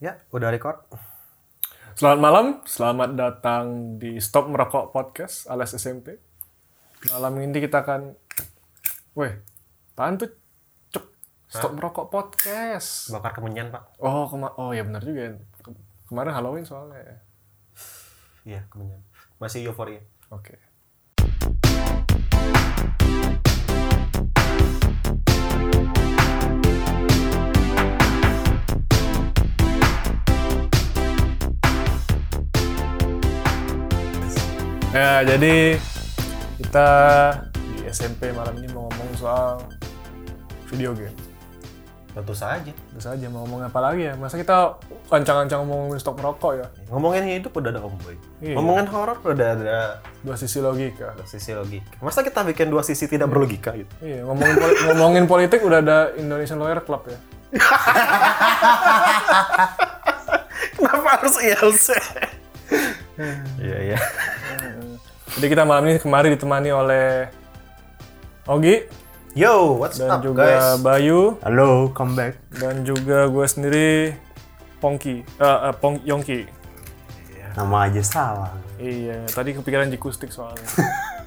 Ya, udah record. Selamat malam, selamat datang di Stop Merokok Podcast alias SMP. Malam ini kita akan, weh, apaan tuh? Cuk, Stop Merokok Podcast. Bakar kemenyan, Pak. Oh, kema oh ya benar juga. ya. Ke- Kemarin Halloween soalnya. Iya, kemenyan. Masih euforia. Oke. Ya, jadi kita di SMP malam ini mau ngomong soal video game. Tentu saja. Terus aja mau ngomong apa lagi ya? Masa kita ancang-ancang ngomongin stok merokok ya? Ngomongin hidup udah ada Om Boy. Iya. Ngomongin horor udah ada Dua sisi logika. dua sisi logika. Masa kita bikin dua sisi tidak berlogika gitu? Iya, ngomongin, poli- ngomongin politik udah ada Indonesian Lawyer Club ya. Kenapa harus ILC? Iya, iya. Jadi kita malam ini kemari ditemani oleh Ogi Yo, what's dan up, juga guys? Bayu Halo, come back. dan juga gue sendiri Pongki, eh eh, Pong Yongki. Nama aja salah. Iya, tadi kepikiran jikustik soalnya.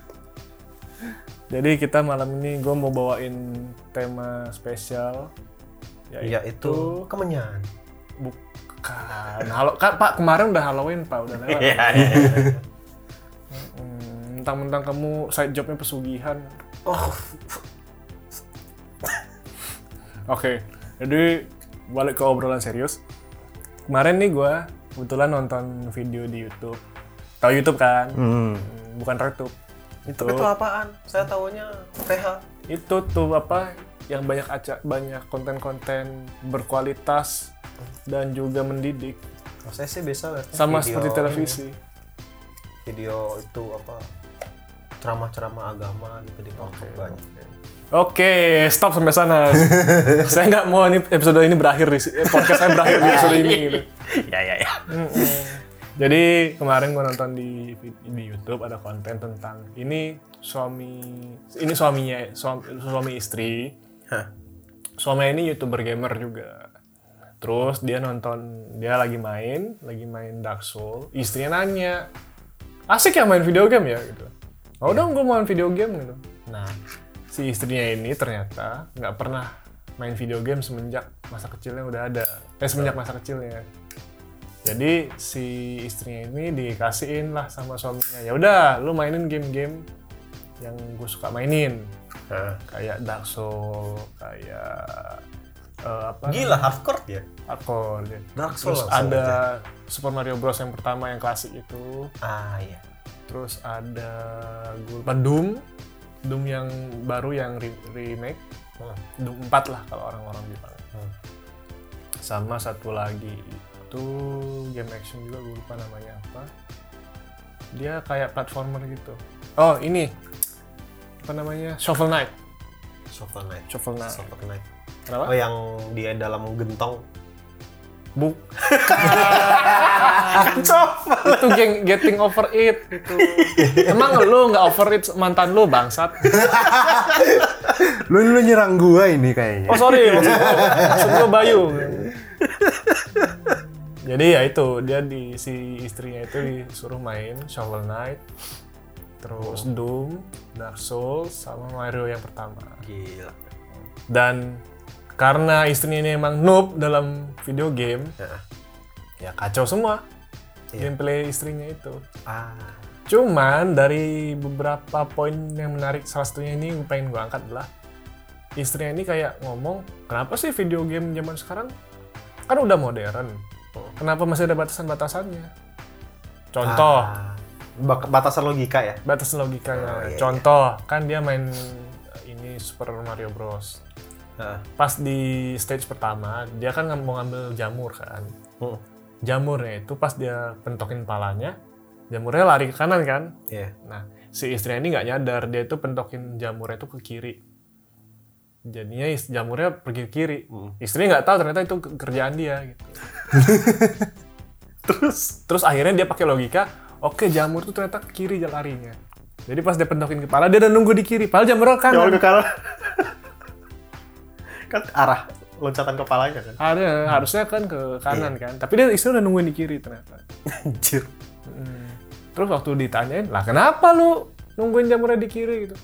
Jadi kita malam ini gue mau bawain tema spesial Iya, itu kemenyan. bukan halo kan Pak kemarin udah Halloween Pak udah lewat. Iya, iya. Hmm, Mentang-mentang kamu side jobnya pesugihan. Oh, Oke, jadi balik ke obrolan serius. Kemarin nih gue kebetulan nonton video di YouTube. Tahu YouTube kan? Hmm. Bukan RedTube. Itu, itu apaan? Saya tahunya PH. itu tuh apa yang banyak aca banyak konten-konten berkualitas dan juga mendidik Oh, saya sih biasa lihat sama video- seperti televisi. Video itu apa? Ceramah-ceramah agama gitu di TikTok banyak. Oke, stop sampai sana. saya nggak mau ini episode ini berakhir di eh, podcast saya berakhir di episode ini gitu. Ya, ya, ya. Jadi kemarin gue nonton di di YouTube ada konten tentang ini suami ini suaminya suami, suami istri. Hah. Suaminya ini youtuber gamer juga. Terus dia nonton dia lagi main lagi main Dark Soul. Istrinya nanya, asik ya main video game ya gitu. Oh udah gue main video game gitu. Nah si istrinya ini ternyata nggak pernah main video game semenjak masa kecilnya udah ada. Eh semenjak masa kecilnya. Jadi si istrinya ini dikasihin lah sama suaminya. Ya udah, lu mainin game-game yang gue suka mainin. Hah. Kayak Dark Soul, kayak eh, apa? Gila, hardcore ya? Hardcore. ya. Dark Souls Terus ada Super Mario Bros yang pertama yang klasik itu. Ah, iya. Terus ada gue lupa Doom, Doom yang baru yang re- remake. Hmm. Doom 4 lah kalau orang-orang bilang. Hmm. Sama satu lagi itu game action juga gue lupa namanya apa. Dia kayak platformer gitu. Oh ini apa namanya Shovel Knight. Shovel Knight. Shovel Knight. Shovel Knight. Kenapa? Oh, yang dia dalam gentong. Buk. Itu geng getting over it gitu. Emang lu nggak over it mantan lu bangsat? Lu lu nyerang gua ini kayaknya. Oh sorry, maksud gua, maksud gua Bayu. Jadi ya itu dia di si istrinya itu disuruh main Shovel Knight, terus Doom, Dark Souls, sama Mario yang pertama. Gila. Dan karena istrinya ini emang noob dalam video game, Ya. ya kacau semua Iya. gameplay istrinya itu. Ah. Cuman dari beberapa poin yang menarik, salah satunya ini yang pengen gue angkat adalah istrinya ini kayak ngomong, kenapa sih video game zaman sekarang kan udah modern, kenapa masih ada batasan-batasannya? Contoh, Ah. Batasan logika ya? batasan logikanya. Oh, iya, Contoh, kan dia main ini Super Mario Bros. Heeh. Pas di stage pertama, dia kan mau ngambil jamur kan. Hmm. Jamurnya itu pas dia pentokin palanya, jamurnya lari ke kanan kan. Iya. Nah, si istrinya ini nggak nyadar dia itu pentokin jamurnya itu ke kiri. Jadinya jamurnya pergi ke kiri. Hmm. Istrinya nggak tahu ternyata itu ke- kerjaan dia gitu. terus terus akhirnya dia pakai logika, oke jamur itu ternyata ke kiri larinya. Jadi pas dia pentokin kepala dia udah nunggu di kiri, padahal jamurnya ke kanan. ke kanan. Kan arah loncatan kepalanya kan Ada, harusnya kan ke kanan kan. Tapi dia istri udah nungguin di kiri ternyata. anjir Terus waktu ditanyain, lah kenapa lu nungguin jamurnya di kiri gitu?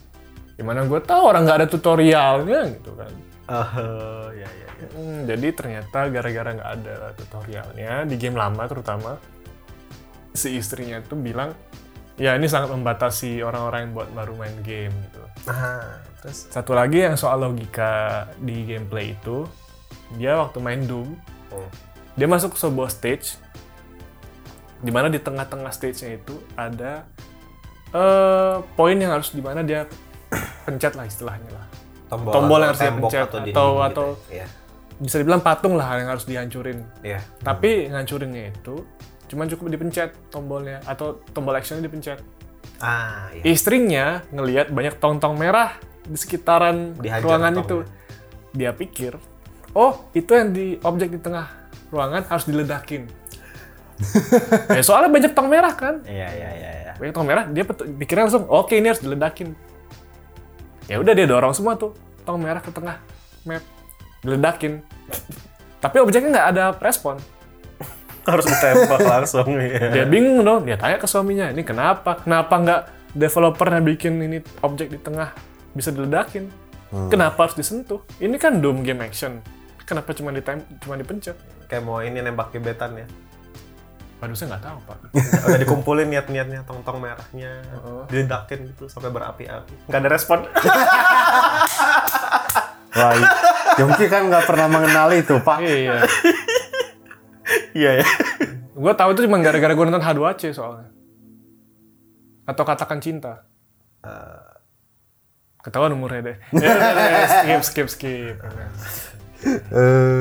Gimana gue tahu orang nggak ada tutorialnya gitu kan. Eh, ya ya ya Hmm, jadi ternyata gara-gara nggak ada tutorialnya di game lama terutama si istrinya tuh bilang ya ini sangat membatasi orang-orang yang buat baru main game gitu. nah terus Satu lagi yang soal logika di gameplay itu dia waktu main Doom oh, dia masuk ke sebuah stage di mana di tengah-tengah stage-nya itu ada eh poin yang harus di mana dia pencet lah istilahnya lah. tombol, Tombol yang atau harus tembok dipencet, atau, atau- dinding atau- gitu ya Bisa dibilang patung lah yang harus dihancurin. ya Tapi ngancurinnya itu cuma cukup dipencet tombolnya atau tombol actionnya dipencet. ah iya Istrinya ngelihat banyak tong-tong merah di sekitaran Dihajar ruangan itu. Dia pikir, oh itu yang di objek di tengah ruangan harus diledakin. ya soalnya banyak tong merah kan. iya iya iya iya Banyak tong merah, dia pikirnya langsung, oke ini harus diledakin. Ya udah dia dorong semua tuh tong merah ke tengah map, diledakin. Tapi objeknya nggak ada respon. harus ditembak langsung ya Dia bingung dong, dia tanya ke suaminya, ini kenapa? Kenapa nggak developernya bikin ini objek di tengah bisa diledakin? Kenapa harus disentuh? Ini kan Doom game action. Kenapa cuma ditem cuma dipencet? kayak mau ini nembak gebetan ya Waduh, saya nggak tahu, Pak. udah dikumpulin niat-niatnya tong-tong merahnya diledakin gitu sampai berapi-api nggak ada respon Wah, Yongki kan nggak pernah mengenali itu, Pak. iya. iya ya Gue tahu itu cuma gara-gara gue nonton H2C soalnya. Atau katakan cinta. Ketahuan umurnya deh. Ya, udah deh, skip, skip, skip.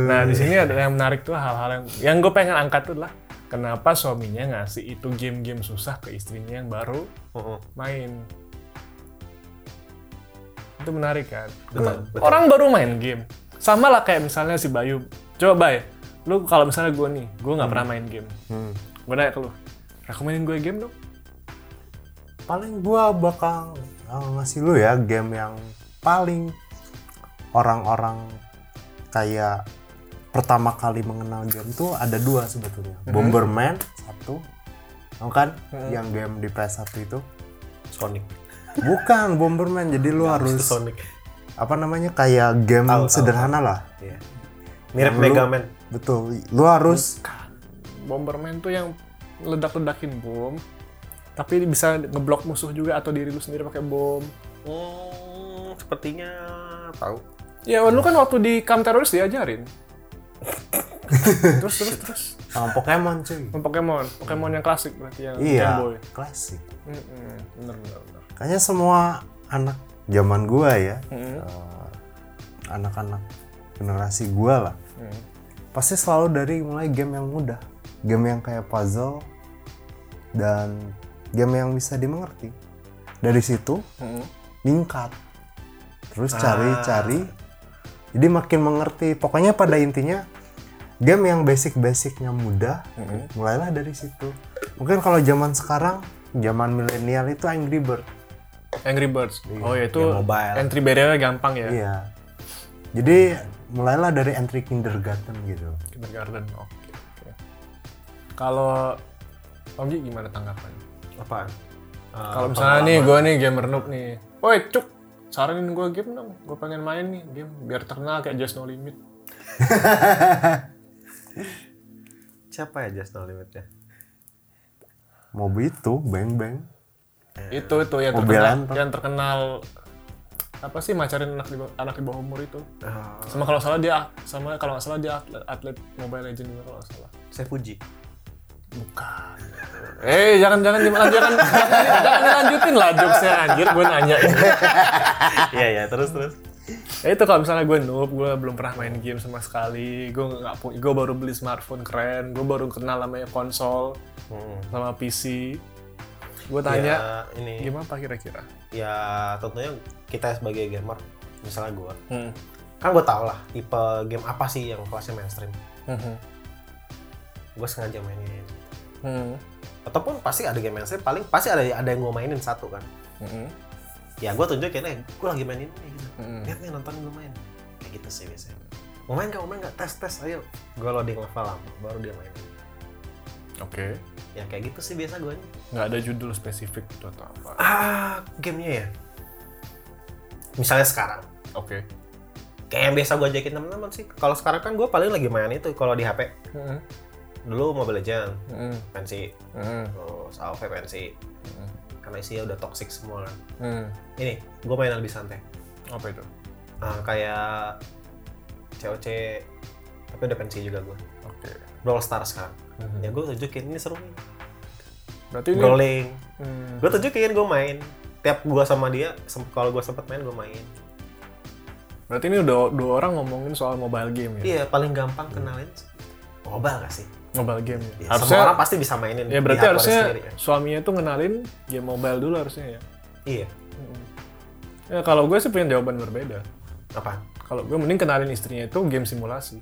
Nah, di sini ada yang menarik tuh hal-hal yang yang gue pengen angkat tuh lah kenapa suaminya ngasih itu game-game susah ke istrinya yang baru main. Itu menarik kan? Betul, betul. Orang baru main game. Sama lah kayak misalnya si Bayu. Coba Bay, lu kalau misalnya gue nih, gue nggak pernah main game. hmm. Gue nanya ke lu, rekomenin gue game dong? Paling gua bakal uh, ngasih lu ya game yang paling orang-orang kayak pertama kali mengenal game tuh ada dua sebetulnya. Bomberman satu, Tahu kan? Yang game di PS1 itu. Sonic Bukan Bomberman, jadi lu harus Sonic apa namanya kayak game tahu, sederhana lah. Iya. mirip Yang lu- Mega Man Betul. Lu harus Bomberman tuh yang ledak-ledakin bom, tapi bisa ngeblok musuh juga atau diri lu sendiri pakai bom. hmm, sepertinya tahu Ya, lu kan waktu di Camp Teroris diajarin. terus, terus, terus. sama Pokemon cuy. Oh, Pokemon, Pokemon yang klasik berarti yang Game Iya, Boy. klasik. Mm-mm, Bener, bener, bener. Kayaknya semua anak zaman gua ya, Mm-mm. eh, anak-anak generasi gua lah, Mm. pasti selalu dari mulai game yang mudah, game yang kayak puzzle dan game yang bisa dimengerti. Dari situ Mm-mm. ningkat, terus cari-cari, jadi makin mengerti. Pokoknya pada intinya game yang basic-basicnya mudah, mulailah dari situ. Mungkin kalau zaman sekarang, zaman milenial itu Angry Bird. Angry Birds. Oh ya itu mobile. entry barrier gampang ya. Iya. Jadi mulailah dari entry kindergarten gitu. Kindergarten. Oke. oke. Kalau Onggi gimana tanggapannya? Apaan Eh, Kalau misalnya nih gue nih gamer noob nih, woi cuk, saranin gue game dong, gue pengen main nih game biar terkenal kayak Just No Limit. siapa ya Just No Limit ya Mob itu, bang bang. Itu itu yang Mobil terkenal, yang terkenal apa sih macarin anak di bawah, anak di bawah umur itu. Ah, Sama kalau salah dia sama kalau nggak salah dia atlet, atlet Mobile Legends juga kalau nggak salah. saya Fuji Bukan. Eh jangan jangan jangan jangan, jangan lanjutin lah jokesnya anjir gue nanya. iya iya terus terus Ya itu kalau misalnya gue noob, gue belum pernah main game sama sekali, gue nggak punya, gue baru beli smartphone keren, gue baru kenal namanya konsol Hmm. sama PC. Gue tanya, Ya, ini game apa kira-kira? ya tentunya kita sebagai gamer misalnya gua Hmm. kan gue tau lah tipe game apa sih yang kelasnya mainstream Hmm. gue sengaja mainin Hmm. ataupun pasti ada game mainstream paling pasti ada ada yang gue mainin satu kan Hmm. ya gue tunjukin eh gue lagi mainin ini gitu Hmm. lihat nih nonton gue main kayak gitu sih biasanya mau main nggak mau main nggak tes tes ayo gue loading level lama baru dia main Oke. ya kayak gitu sih biasa gue Nggak ada judul spesifik gitu atau apa. ah gamenya ya misalnya sekarang Oke. kayak yang biasa gue ajakin teman-teman sih kalau sekarang kan gue paling lagi main itu kalau di HP Heeh. Dulu Mobile Legend Heeh. pensi Heeh. terus AoV pensi karena isinya udah toxic semua kan Heeh. ini gue main lebih santai Apa itu? Ah, kayak COC tapi udah pensi juga gue Oke. Brawl Stars sekarang Mhm. ya gue tunjukin ini seru nih Berarti ini Brawling Hmm. gue tunjukin gue main tiap gue sama dia kalau gue sempet main gue main Berarti ini udah dua orang ngomongin soal mobile game ya? iya paling gampang kenalin mobile gak sih Mobile game ya. Ya, harusnya semua orang pasti bisa mainin ya berarti harusnya sendiri, ya. suaminya tuh ngenalin game mobile dulu harusnya ya. iya Ya kalau gue sih punya jawaban berbeda. apa Kalau gue mending kenalin istrinya itu game simulasi.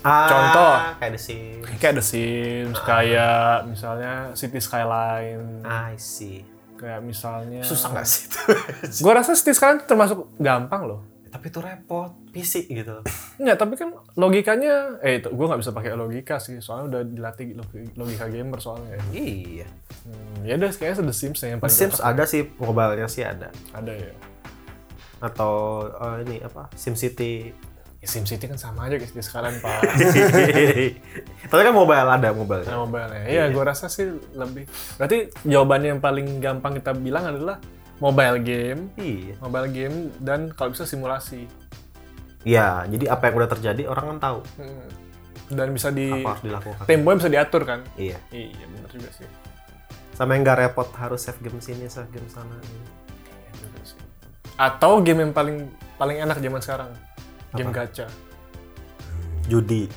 ah, Contoh. kayak The Sims Kayak The Sims, kayak misalnya City Skyline, I see kayak misalnya susah gak sih itu Gue rasa City Skyline termasuk gampang loh. tapi itu repot PC gitu Enggak, tapi kan logikanya, eh itu gue nggak bisa pakai logika sih, soalnya udah dilatih logi- logika gamer soalnya. ya. iya Hmm, ya udah kayaknya The Sims yang The paling Sims ada sih mobile-nya sih ada ada ya. atau eh, ini apa SimCity ya SimCity kan sama aja City Skyline pak. tapi kan mobile ada mobile Nah, mobile ya. Iya, gue rasa sih lebih. Berarti jawabannya yang paling gampang kita bilang adalah mobile game, iya mobile game dan kalau bisa simulasi. Ya jadi apa yang udah terjadi orang kan tahu Hmm. Dan bisa di apa harus dilakukan temponya bisa diatur kan? iya Iya, benar juga sih. sama yang nggak repot harus save game sini save game sana Iya juga sih. Atau game yang paling paling enak zaman sekarang, game gacha. judi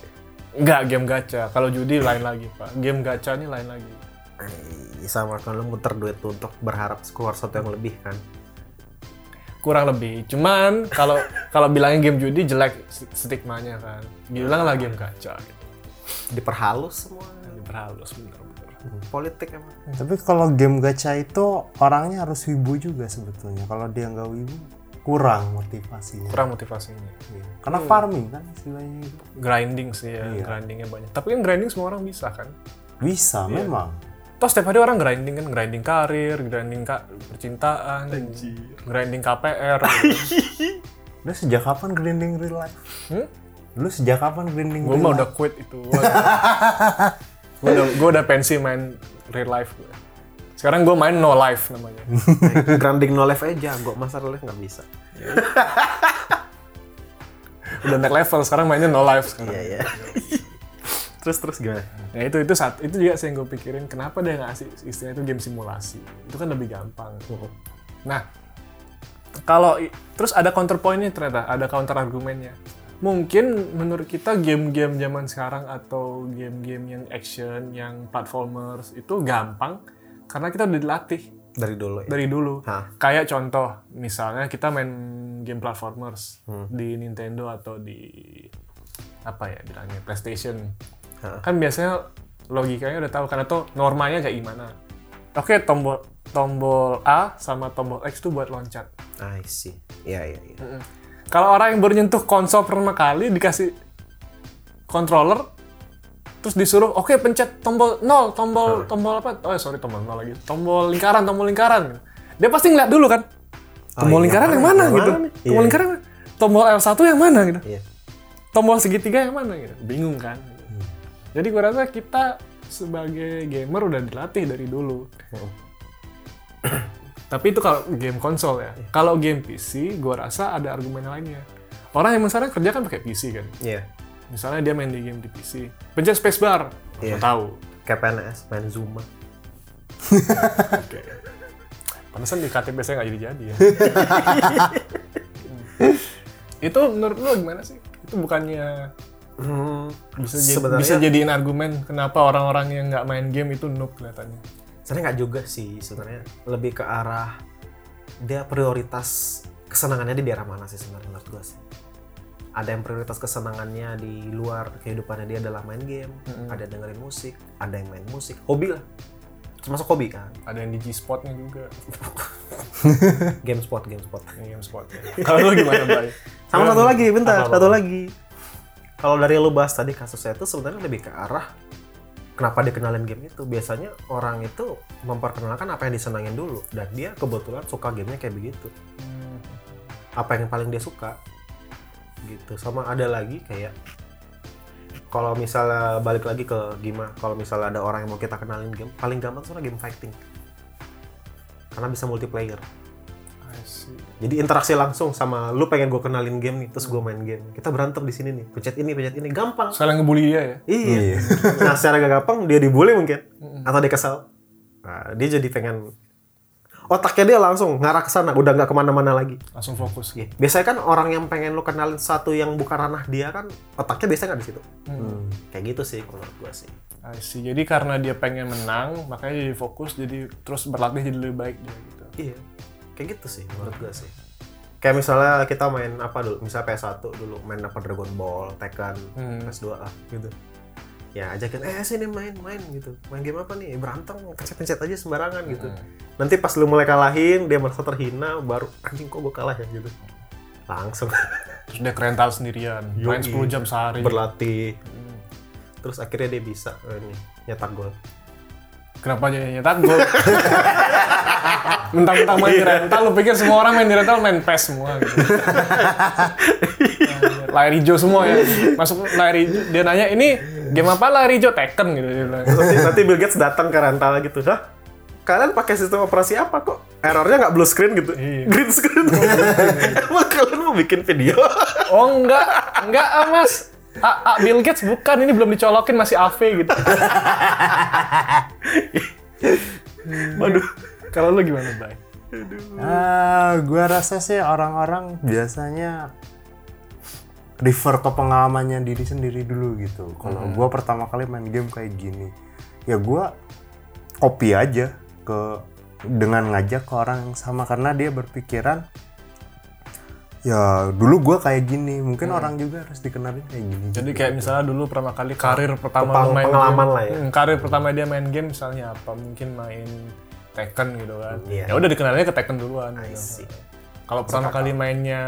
Enggak, game gacha. Kalau judi lain lagi, Pak. Game gacha ini lain lagi. Eh, sama kan lu muter duit tuh untuk berharap keluar sesuatu yang lebih kan Kurang lebih. Cuman kalau kalau bilangnya game judi jelek stigmanya kan. Bilang lah game gacha gitu. diperhalus semua Berhalus bener-bener. politik emang Tapi kalau game gacha itu orangnya harus wibu juga sebetulnya. Kalau dia nggak wibu, kurang motivasinya. Kurang motivasinya. Iya. Karena farming kan istilahnya itu. Grinding sih ya, Iya. grindingnya banyak. Tapi kan grinding semua orang bisa kan. Bisa memang. Toh setiap hari orang grinding kan, grinding karir, grinding ka percintaan, grinding KPR. Lu sejak kapan grinding real life? Hmm? Lu sejak kapan grinding gue real mah udah quit itu. gue udah, gua udah pensi main real life gue. Sekarang gue main no life namanya. grinding no life aja jago masa life nggak bisa Udah naik level, sekarang mainnya no life sekarang. iya iya terus terus gimana Ya itu itu saat itu juga sih yang gue pikirin kenapa dia nggak kasih istilahnya itu game simulasi. Itu kan lebih gampang. Nah, kalau terus ada counterpointnya ternyata ada counter argumennya. Mungkin menurut kita game-game zaman sekarang atau game-game yang action, yang platformers itu gampang karena kita udah dilatih dari dulu ya dari dulu. Hah. Kayak contoh, misalnya kita main game platformers di Nintendo atau di apa ya bilangnya PlayStation. Hah. Kan biasanya logikanya udah tahu karena tuh normanya kayak gimana. Oke, tombol tombol A sama tombol X tuh buat loncat. I see iya iya iya Mm-mm. Kalau orang yang baru nyentuh konsol pertama kali dikasih controller terus disuruh oke pencet tombol 0, tombol tombol apa? Oh sorry tombol 0 lagi. Tombol lingkaran, tombol lingkaran. Dia pasti ngeliat dulu kan. Tombol iya, lingkaran yang yang mana mana gitu. nih? Tombol Iya. lingkaran mana? tombol L1 yang mana gitu. iya Tombol segitiga yang mana gitu. Bingung kan. Jadi gue rasa kita sebagai gamer udah dilatih dari dulu. Tapi itu kalau game konsol ya. Kalau game PC, gue rasa ada argumen lainnya. Orang yang sekarang kerja kan pakai PC kan. iya Misalnya dia main di game di PC, pencet spacebar, Iya. yeah. tahu. kayak PNS main Zuma Oke. Pantesan di KTP saya nggak jadi-jadi ya. itu menurut lu gimana sih? Itu bukannya hmm, bisa, jadi, bisa jadiin argumen kenapa orang-orang yang nggak main game itu noob kelihatannya? sebenarnya nggak juga sih sebenarnya. Lebih ke arah dia prioritas kesenangannya di daerah mana sih sebenarnya menurut gue sih? Ada yang prioritas kesenangannya di luar kehidupannya dia adalah main game ada yang dengerin musik ada yang main musik. Hobi lah. Termasuk hobi kan? Ada yang di G-Spotnya juga. game spot game spot. Ini game spotnya. Kalau lu gimana, Bay? sama satu lagi bentar. Apa, apa, satu lagi kalau dari lu bahas tadi kasusnya itu sebenarnya lebih ke arah kenapa dia kenalin game itu. Biasanya orang itu memperkenalkan apa yang disenangin dulu dan dia kebetulan suka gamenya kayak begitu. Apa yang paling dia suka gitu. Sama ada lagi kayak kalau misalnya balik lagi ke gimana kalau misalnya ada orang yang mau kita kenalin game paling gampang sebenarnya game fighting. Karena bisa multiplayer. I see. Jadi interaksi langsung sama lu pengen gue kenalin game nih terus gue main game kita berantem di sini nih pencet ini pencet ini gampang Sekalian ngebully dia ya. iya nah secara gak gampang dia dibully mungkin atau dia kesal nah, dia jadi pengen otaknya dia langsung ngarah ke sana udah nggak ke mana-mana lagi Langsung fokus. Iya. biasanya kan orang yang pengen lu kenalin satu yang bukan ranah dia kan otaknya biasanya nggak di situ Hmm. kayak gitu sih kalau menurut gue sih I see. Jadi karena dia pengen menang, makanya jadi fokus, jadi terus berlatih jadi lebih baik dia gitu. Iya, kayak gitu sih menurut gue sih. Kayak misalnya kita main apa dulu, misalnya PS1 dulu main apa Dragon Ball, Tekken, Hmm. PS2 lah gitu. Ya ajakin, eh sini main, main gitu. Main game apa nih? Berantem, pencet-pencet aja sembarangan gitu. Nanti pas lu mulai kalahin, dia merasa terhina, baru anjing kok gue kalah ya gitu. Langsung Terus dia kerental sendirian, main Yoi. 10 jam sehari. berlatih. Terus akhirnya dia bisa eh, ini, nyetak gol. Kenapa jadi nyetak gol? Mentang-mentang main di rental, lu pikir semua orang main di rental main PES semua gitu. layar hijau semua ya. Masuk layar hijau, dia nanya, ini game apa layar hijau? Tekken gitu. Nanti, nanti Bill Gates datang ke rental gitu Hah? kalian pakai sistem operasi apa kok errornya nggak blue screen gitu Iya. green screen emang kalian mau bikin video Oh enggak, enggak ah, mas. Ah, ah, Bill Gates bukan, ini belum dicolokin masih AV gitu. waduh Kalau lu gimana, Bay? Ah, gua rasa sih orang-orang biasanya refer ke pengalamannya diri sendiri dulu gitu. Kalau gua pertama kali main game kayak gini, ya gua copy aja ke dengan ngajak ke orang yang sama karena dia berpikiran ya dulu gua kayak gini, mungkin orang juga harus dikenalin kayak gini. Jadi kayak misalnya dulu pertama kali karir pertama Peng- lu main pengalaman game. lah ya. Hmm, karir pertama dia main game misalnya apa? Mungkin main Tekken gitu kan. Iya. Ya udah dikenalinnya ke Tekken duluan. I gitu. see. Kalau pertama kali mainnya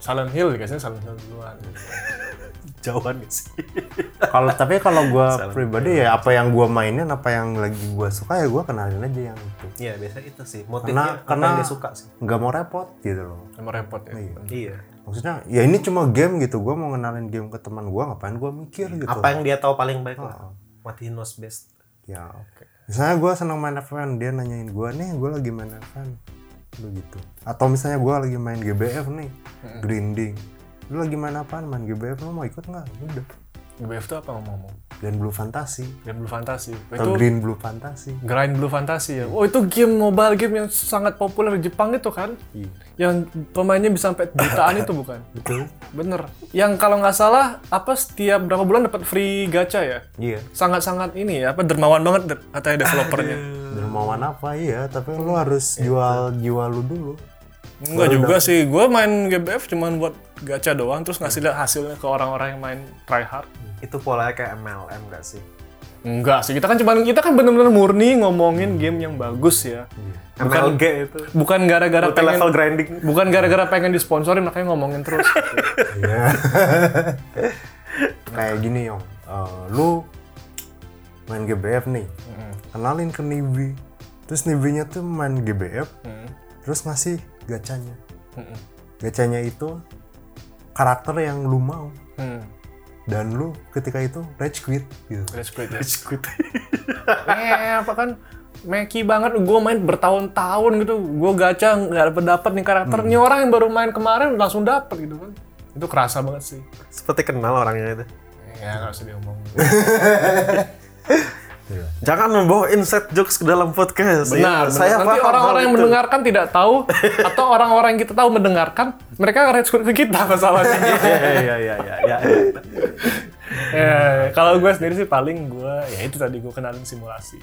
Silent Hill, biasanya Silent Hill duluan. jauhan gak sih? Kalau tapi kalau gua pribadi ya apa yang gua mainin, apa yang lagi gua suka ya gua kenalin aja yang itu. Iya biasa itu sih Karena motifnya karena yang dia suka sih. nggak mau repot gitu loh. Emang repot ya. iya. Maksudnya ya ini cuma game gitu gua mau ngenalin game ke teman gua ngapain gua mikir gitu apa yang dia tahu paling baik lah. What he knows best. Ya misalnya gua senang main F1 dia nanyain gua nih gua lagi main F1 lu gitu atau misalnya gua lagi main GBF nih grinding lu lagi main apaan main GBF lu mau ikut nggak udah GBF itu apa ngomong-ngomong? dan Blue Fantasy Game Blue Fantasy. atau Itu Green Blue Fantasy Grind Blue Fantasy ya. Oh itu game mobile game yang sangat populer di Jepang itu kan? Iya. Yang pemainnya bisa sampai jutaan itu bukan? betul Bener. Yang kalau nggak salah apa setiap berapa bulan dapat free gacha ya? iya Sangat-sangat ini ya, apa dermawan banget katanya developernya. dermawan apa iya tapi lu harus jual jiwa lu dulu Enggak juga sih, gue main GBF cuman buat gacha doang, terus ngasih lihat hasilnya ke orang-orang yang main tryhard. itu polanya kayak MLM gak sih? Enggak sih, kita kan cuman kita kan bener-bener murni ngomongin game yang bagus ya. MLG itu. Bukan gara-gara pengen level grinding. bukan gara-gara pengen disponsorin makanya ngomongin terus. Iya. kayak gini yong. Eh, lu main GBF nih. Kenalin ke Nibi terus Nibinya tuh main GBF Hmm. terus ngasih gacanya gacanya itu karakter yang lu mau Hmm. dan lu ketika itu rage quit gitu Rage quit ya. eh, apa kan Meki banget, gue main bertahun-tahun gitu, gue gacha nggak dapet dapet nih karakter. Ini orang yang baru main kemarin langsung dapet gitu kan. Itu kerasa banget sih. seperti kenal orangnya itu Ya nggak usah diomong. jangan membawa inside jokes ke dalam podcast Benar. Ya, saya Nanti orang-orang yang itu. mendengarkan tidak tahu atau orang-orang yang kita tahu mendengarkan, mereka rage quit ke kita masalahnya. Iya iya iya iya. ya. ya, kalau gue sendiri sih paling gue ya itu tadi gue kenalin simulasi.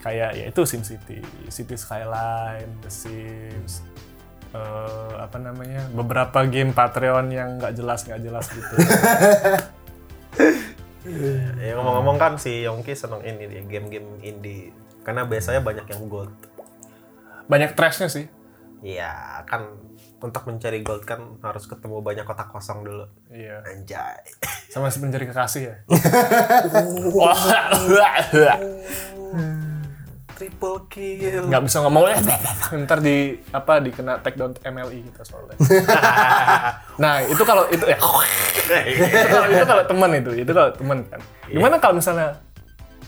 Kayak ya itu SimCity, City Skyline, The Sims, eh, apa namanya beberapa game Patreon yang nggak jelas nggak jelas gitu. Ya ngomong-ngomong kan si Yongki seneng ini dia game-game indie karena biasanya banyak yang gold. Banyak trashnya sih. Iya, kan untuk mencari gold kan harus ketemu banyak kotak kosong dulu. Iya. Anjay. Sama si pencari kekasih ya. Triple kill. nggak bisa ngomong ntar di apa dikena take down MLI kita soalnya nah itu kalau itu ya itu kalau itu kalau teman itu itu kalau teman kan gimana kalau misalnya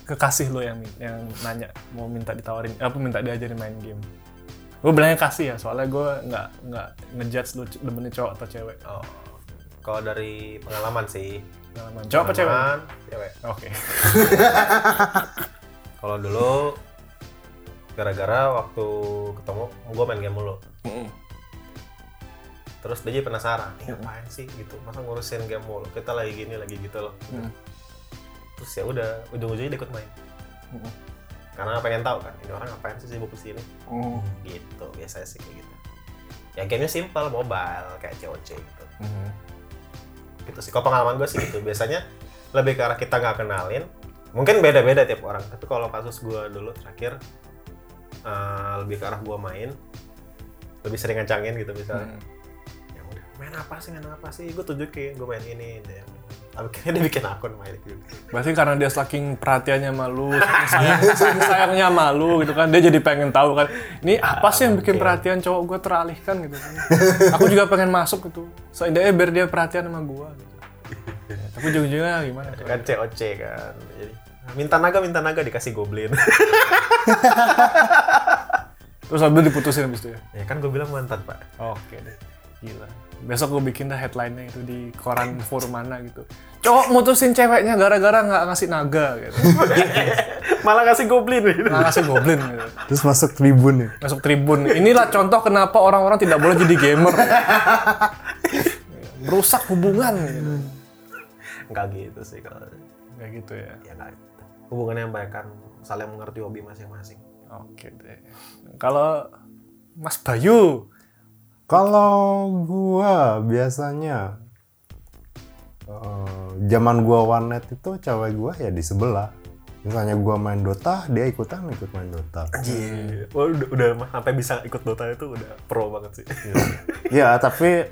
kekasih lo yang yang nanya mau minta ditawarin apa minta diajarin main game gue bilangnya kasih ya soalnya gue nggak nggak ngejudge lo demennya cowok atau cewek Oh. Kalau dari pengalaman sih. Pengalaman. cowok apa cewek Cewek. oke Kalau dulu gara-gara waktu ketemu gue main game mulu. Terus dia jadi penasaran, ini ngapain sih gitu? Masa ngurusin game mulu? Kita lagi gini, lagi gitu loh. Mm. Terus ya udah, ujung-ujungnya dia ikut main. Mm. Karena pengen tahu kan, ini orang ngapain sih sibuk di sini? Oh. Gitu, biasanya sih kayak gitu. Ya gamenya simple, mobile, kayak COC gitu. Mhm. gitu sih. Kalau pengalaman gue sih gitu. Biasanya lebih ke arah kita nggak kenalin. Mungkin beda-beda tiap orang. Tapi kalau kasus gue dulu terakhir eh, lebih ke arah gue main, lebih sering ngancangin gitu misalnya. Hmm. Ya udah, main apa sih, main apa sih? Gue tunjukin, gue main ini. Tapi kayaknya dia bikin akun main gitu. Berarti karena dia saking perhatiannya malu, saking sayang, saking sayangnya malu gitu kan, dia jadi pengen tahu kan, ini apa sih yang bikin perhatian cowok gue teralihkan gitu kan. Aku juga pengen masuk gitu, seenggaknya biar dia perhatian sama gue gitu. Ya, tapi ujung-ujungnya gimana? Kan COC kan. Jadi minta naga, minta naga dikasih goblin. Terus habis itu diputusin habis itu ya? ya kan gue bilang mantan pak. Oke deh, gila. Besok gue bikin dah headline-nya itu di koran forum mana gitu. Cowok mutusin ceweknya gara-gara nggak ngasih naga gitu. Malah kasih goblin gitu. Nggak ngasih goblin gitu. Terus masuk tribun ya. masuk tribun. Inilah contoh kenapa orang-orang tidak boleh jadi gamer. Merusak hubungan. Gitu. Enggak gitu sih kalau Kayak gitu ya. ya enggak gitu. Hubungannya yang baik kan saling mengerti hobi masing-masing. Oke deh. Kalau Mas Bayu, Kalau gua biasanya eh, zaman gua warnet itu cewek gua ya di sebelah. Misalnya gua main Dota, dia ikutan ikut main Dota. Anjir. Wah, udah, udah sampai bisa ikut Dota itu udah pro banget sih. Ya, tapi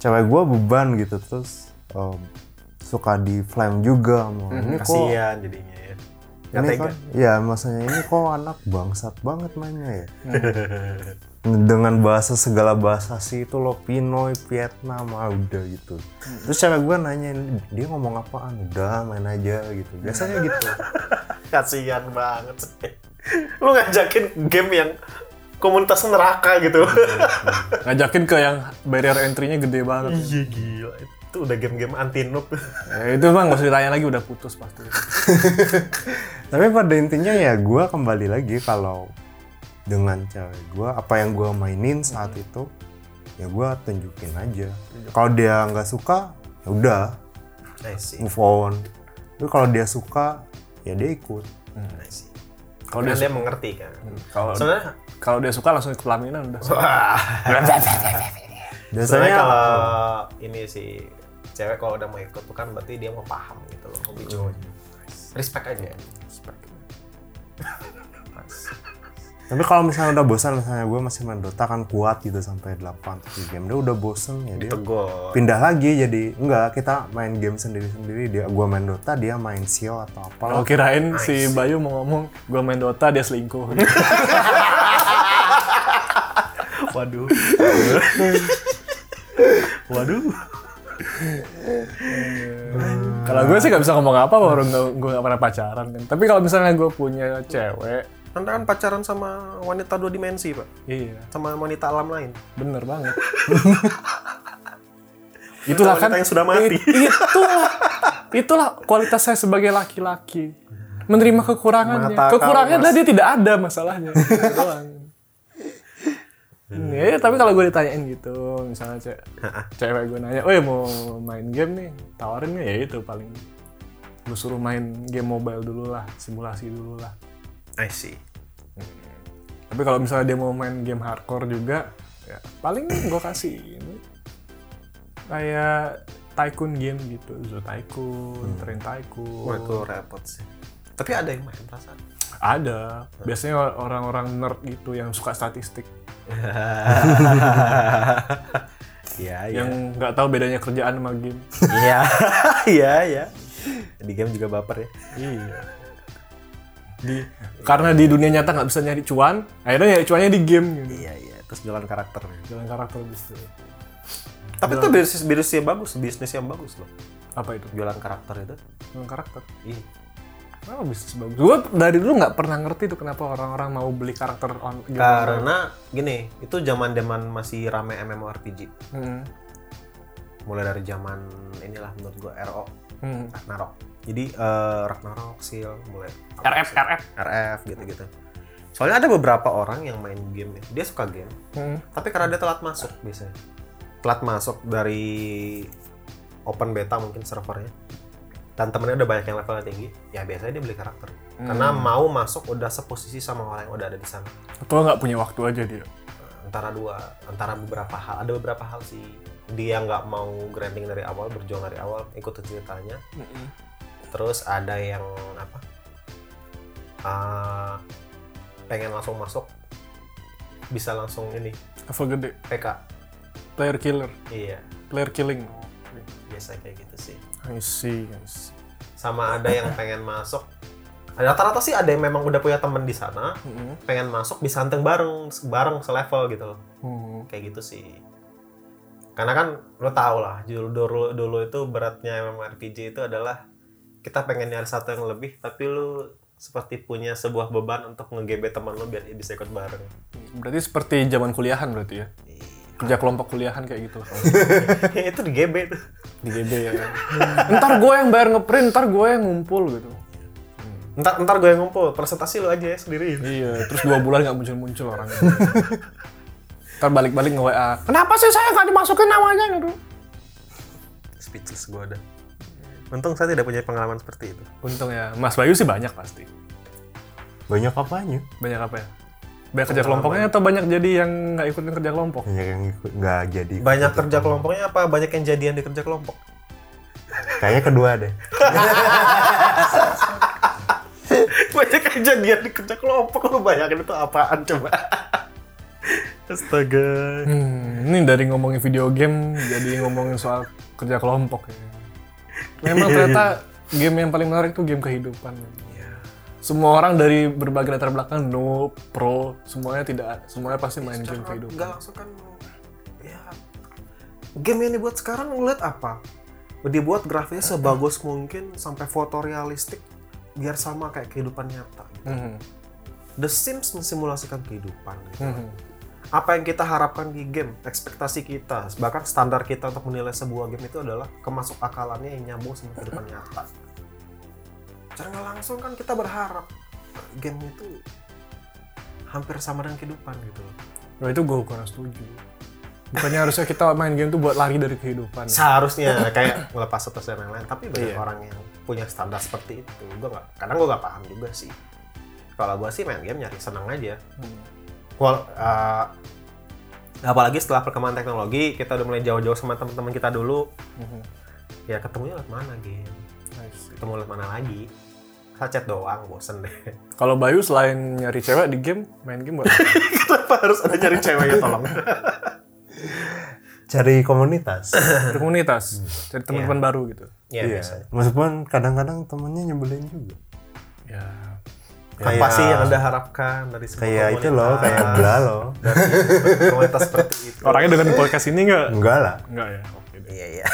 cewek gua beban gitu terus em, suka di flame juga mau. Ini kok Kasihan jadinya ya. Ini tega. kan ya maksudnya ini kok anak bangsat banget mainnya ya. Dengan bahasa segala bahasa sih itu lo Pinoy, Vietnam, ah udah gitu. Terus cewek gue nanya dia ngomong apaan? Udah main aja gitu. Biasanya gitu. Kasihan banget sih. Lu ngajakin game yang komunitas neraka gitu. ngajakin ke yang barrier entry-nya gede banget. Iya gila. Itu udah game-game anti noob. Eh, itu mah nggak usah ditanya lagi udah putus pasti. Tapi pada intinya ya gue kembali lagi kalau dengan cewek gue apa yang gue mainin saat itu ya gue tunjukin aja. Kalau dia nggak suka ya udah move on. Tapi kalau dia suka ya dia ikut. I see. Kalau dia dia mengerti kan. kalau Sebenarnya kalau dia suka langsung ikut pelaminan udah. Biasanya Sebenarnya kalau ini sih cewek kalau udah mau ikut tuh kan berarti dia mau paham gitu loh hobi cowoknya. Respect aja. Respect. Tapi kalau misalnya udah bosan, misalnya gue masih main Dota kan kuat gitu sampai 8 7 game, dia udah bosen ya dia pindah lagi jadi enggak kita main game sendiri-sendiri dia gua main Dota dia main Sio atau apa Kalau kirain si Bayu mau ngomong gua main Dota dia selingkuh. Waduh. Waduh. kalau gue sih nggak bisa ngomong apa orang gue nggak pernah pacaran kan. Tapi kalau misalnya gue punya cewek, Anda kan pacaran sama wanita dua dimensi, Pak. iya Sama wanita alam lain. bener banget. itulah kan yang sudah mati. It- itulah itulah kualitas saya sebagai laki-laki menerima kekurangannya. Mata Kekurangannya adalah dia tidak ada masalahnya. Itu doang. Ya, tapi kalau gue ditanyain gitu, misalnya ce cewek gue nanya, oh mau main game nih, tawarin nih ya itu paling gue suruh main game mobile dulu lah, simulasi dulu lah. I see. Tapi kalau misalnya dia mau main game hardcore juga, ya paling gue kasih ini kayak tycoon game gitu, Zoo Tycoon, Train Tycoon. Wah, itu repot sih. Tapi ada yang main perasaan. Ada. Biasanya orang-orang nerd gitu yang suka statistik. Iya. yang nggak tahu bedanya kerjaan sama game. Iya, iya, iya. Di game juga baper ya. iya. Di, karena di dunia nyata nggak bisa nyari cuan, akhirnya nyari cuannya di game gitu. Iya, iya. Terus jualan karakter. Jalan karakter gitu. Tapi itu bisnis bisnis yang bagus, bisnis yang bagus loh. Apa itu? Jualan karakter itu. Jalan karakter. Iya. Kenapa bisnis bagus? Gue dari dulu nggak pernah ngerti tuh kenapa orang-orang mau beli karakter on. Karena gini, itu zaman-zaman masih rame MMORPG. Hmm. Mulai dari zaman inilah menurut gua RO, Hmm. Ragnarok. Jadi eh, Ragnarok, Seal, mulai RF, RF. RF gitu-gitu. Soalnya ada beberapa orang yang main game ya. Dia suka game, Hmm. tapi karena dia telat masuk biasanya. Telat masuk dari open beta mungkin servernya. Dan temennya udah banyak yang levelnya tinggi, ya biasanya dia beli karakter. Karena mau masuk udah seposisi sama orang yang udah ada di sana. Atau nggak punya waktu aja dia. Antara dua, antara beberapa hal. Ada beberapa hal sih. Dia nggak mau grinding dari awal, berjuang dari awal, ikutin ceritanya. Terus ada yang apa? ah, pengen langsung masuk, bisa langsung ini Level gede. PK. Player killer. Iya, Player killing. biasa kayak gitu sih. I see, I see. Sama ada yang pengen masuk. Rata-rata sih ada yang memang udah punya temen di sana, Hmm. pengen masuk bisa hunting bareng, bareng selevel gitu loh. Hmm. Kayak gitu sih. Karena kan lo tau lah, dulu, dulu, dulu itu beratnya MMORPG itu adalah kita pengen nyari satu yang lebih, tapi lu seperti punya sebuah beban untuk nge-GB teman lo biar dia bisa ikut bareng. Berarti seperti zaman kuliahan berarti ya? Kerja kelompok kuliahan kayak gitu. itu di GB tuh. Di GB ya. ntar gue yang bayar ngeprint, ntar gue yang ngumpul gitu. Ntar, ntar gue yang ngumpul, presentasi lo aja ya sendiri. Iya, terus dua bulan nggak muncul-muncul orangnya. Ntar balik-balik nge WA. Kenapa sih saya nggak dimasukin namanya gitu? Speechless gue ada. Untung saya tidak punya pengalaman seperti itu. Untung ya, Mas Bayu sih banyak pasti. Banyak apanya? Banyak apa ya? Banyak kerja kelompoknya atau banyak jadi yang nggak ikutin kerja kelompok? Banyak yang ikut nggak jadi. Banyak kerja kelompoknya apa? Banyak yang jadian di kerja kelompok? Kayaknya kedua deh. banyak yang jadian di kerja kelompok. Lu bayangin itu apaan coba? Astaga. Hmm, ini dari ngomongin video game jadi ngomongin soal kerja kelompok ya. Memang ternyata game yang paling menarik tuh game kehidupan. Semua orang dari berbagai latar belakang, no, pro, semuanya tidak, semuanya pasti main game kehidupan. Enggak langsung kan ya game yang dibuat sekarang ngeliat apa? Dibuat grafiknya sebagus mungkin sampai foto realistik biar sama kayak kehidupan nyata. gitu. Mhm. The Sims mensimulasikan kehidupan. gitu. Mhm. Apa yang kita harapkan di game, ekspektasi kita, bahkan standar kita untuk menilai sebuah game itu adalah kemasuk akalannya yang nyambung sama kehidupan nyata. Secara nggak langsung kan kita berharap game itu hampir sama dengan kehidupan gitu. Nah itu gue kurang setuju. Bukannya harusnya kita main game tuh buat lari dari kehidupan. seharusnya kayak ngelepas stres dan lain-lain tapi banyak Iya. orang yang punya standar seperti itu gue nggak kadang gue nggak paham juga sih kalau gue sih main game nyari senang aja Hmm. Wal- uh, apalagi setelah perkembangan teknologi kita udah mulai jauh-jauh sama teman-teman kita dulu Mhm. ya ketemunya lewat mana game ketemu lewat mana lagi chat doang bosen deh Kalau Bayu selain nyari cewek di game, main game buat apa? kenapa harus ada nyari cewek ya tolong Cari komunitas. Cari komunitas, cari teman-teman baru gitu. ya Iya. biasa Meskipun kadang-kadang temennya nyebelin juga. Ya. Apa Kayak- sih yang anda harapkan dari sebuah Kayak itu loh, komunitas? kayak bla loh. dari komunitas seperti itu Orangnya dengan podcast ini nggak? Enggak lah. Nggak ya. Oke deh. iya iya.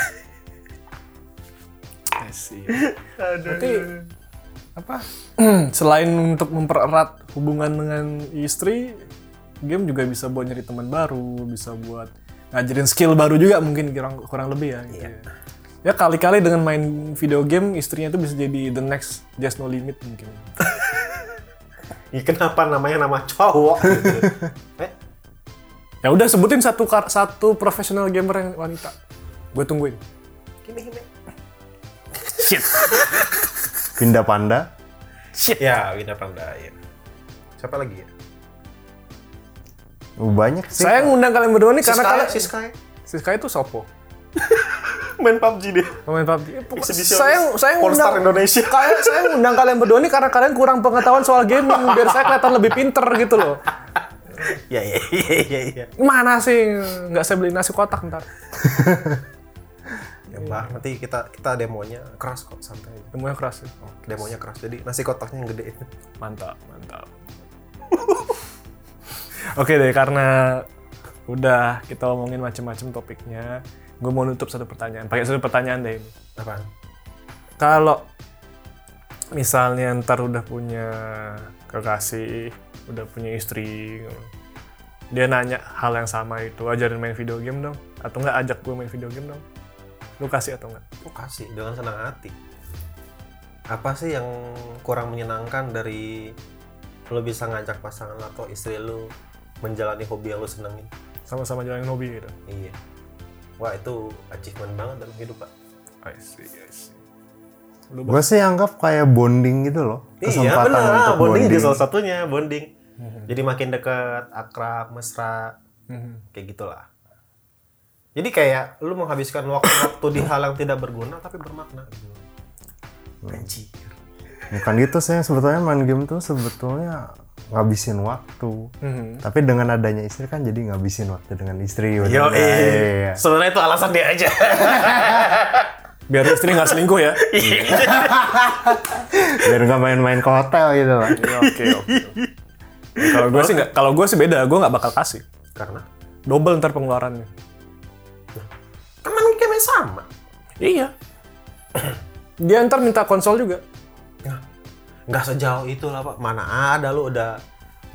Berarti apa? Selain untuk mempererat hubungan dengan istri, game juga bisa buat nyari teman baru, bisa buat ngajarin skill baru juga mungkin kurang kurang lebih ya. Gitu ya. Ya kali-kali dengan main video game istrinya itu bisa jadi the next just no limit mungkin. Ya, kenapa namanya nama cowok gitu? eh, Ya udah sebutin satu kar- satu profesional gamer yang wanita. Gue tungguin. Kimi Hime. Shit. Pindah panda. Shit. Ya, Winda Panda ya. Siapa lagi ya? Oh, Banyak sih. Saya ngundang kalian berdua nih karena Siska, kalian Siska. Siska itu sopo. Main PUBG dia. Pemain PUBG. Exhibition Saya saya ngundang Indonesia. Kayak saya ngundang kalian berdua nih karena kalian kurang pengetahuan soal gaming biar saya kelihatan lebih pinter gitu loh. Iya iya iya iya. iya. Mana sih nggak saya beli nasi kotak ntar. Ya Mbak, nanti kita kita demonya keras kok santai. Semuanya keras sih. Demonya keras. Jadi nasi kotaknya yang gede. Mantap, mantap. Oke deh, karena udah kita omongin macam-macam topiknya, gue mau nutup satu pertanyaan. Pakai satu pertanyaan deh ini. Apaan? Kalau misalnya ntar udah punya kekasih, udah punya istri, dia nanya hal yang sama itu, ajarin main video game dong, atau enggak ajak gue main video game dong? Lu kasih atau enggak? Aku kasih dengan senang hati. Apa sih yang kurang menyenangkan dari lo bisa ngajak pasangan atau istri lo menjalani hobi yang lo senengin? Sama-sama jalanin hobi gitu. Iya. Wah itu achievement banget dalam hidup pak. I see, I see. Gue sih anggap kayak bonding gitu loh. Iya Kesempatan benar. untuk Bonding bonding. juga salah satunya bonding. Jadi makin dekat, akrab, mesra, Mhm. kayak gitulah. Jadi kayak lu menghabiskan waktu-waktu di hal yang tidak berguna tapi bermakna. Gitu. Anjir. Bukan gitu saya sebetulnya main game tuh sebetulnya ngabisin waktu. Mhm. Tapi dengan adanya istri kan jadi ngabisin waktu dengan istri. Yo, bener nggak? Iya. Sebenarnya itu alasan dia aja. Biar istri nggak selingkuh ya. Biar nggak main-main ke hotel gitu lah. Iya, Oke, oke. Kalau gue sih nggak, kalau gue sih beda, gue nggak bakal kasih. Karena Double ntar pengeluarannya. kan main game sama. Iya. Dia ntar minta konsol juga. Nggak sejauh itu lah pak. Mana ada lu udah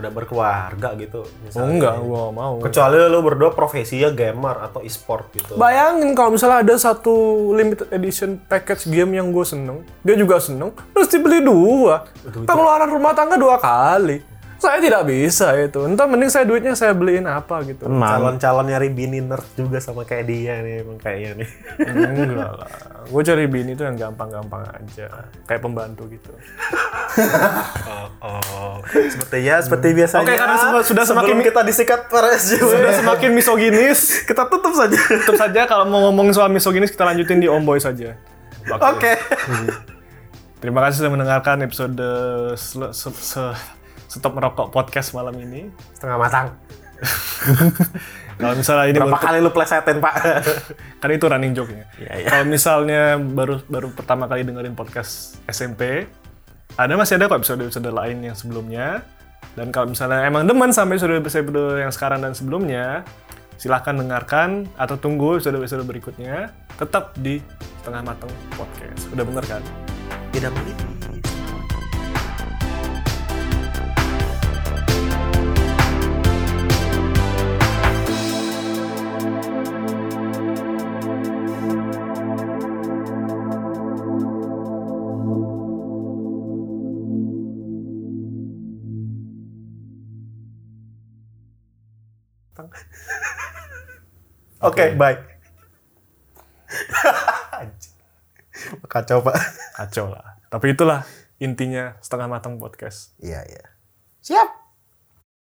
udah berkeluarga gitu. Oh misalnya. enggak, gue nggak mau. Kecuali lu berdua profesinya gamer atau e-sport gitu. Bayangin kalau misalnya ada satu limited edition package game yang gue seneng, dia juga seneng, terus dibeli dua. Pengeluaran rumah tangga dua kali. Saya tidak bisa itu. Entah mending saya duitnya saya beliin apa gitu. Calon-calon nyari bini nerd juga sama kayak dia nih, emang kayaknya nih. Enggak lah. Gue cari bini tuh yang gampang-gampang aja. Kayak pembantu gitu. oh, oh. Seperti ya, seperti biasanya. Oke, karena semua- sudah Sebelum semakin- kita disikat para SJW. Sudah semakin misoginis, kita tutup saja. tutup saja kalau mau ngomong soal misoginis kita lanjutin di Omboy saja. Oke. Terima kasih sudah mendengarkan episode sel- se- se- Stop Merokok Podcast malam ini. Setengah matang. Kalau misalnya ini Berapa baru, kali lu plesetin, Pak? kan itu running joke-nya. Iya, iya. Kalau misalnya baru baru pertama kali dengerin podcast SMP, ada masih ada kok episode-episode lain yang sebelumnya. Dan kalau misalnya emang demen sampai episode-episode yang sekarang dan sebelumnya, silahkan dengarkan atau tunggu episode-episode berikutnya. Tetap di Setengah Matang Podcast. Udah bener kan? Tidak menipis. Oke, bye. Anjing. Kacau, Pak. Kacau lah. Tapi itulah intinya Setengah Matang Podcast. Iya, iya. Siap.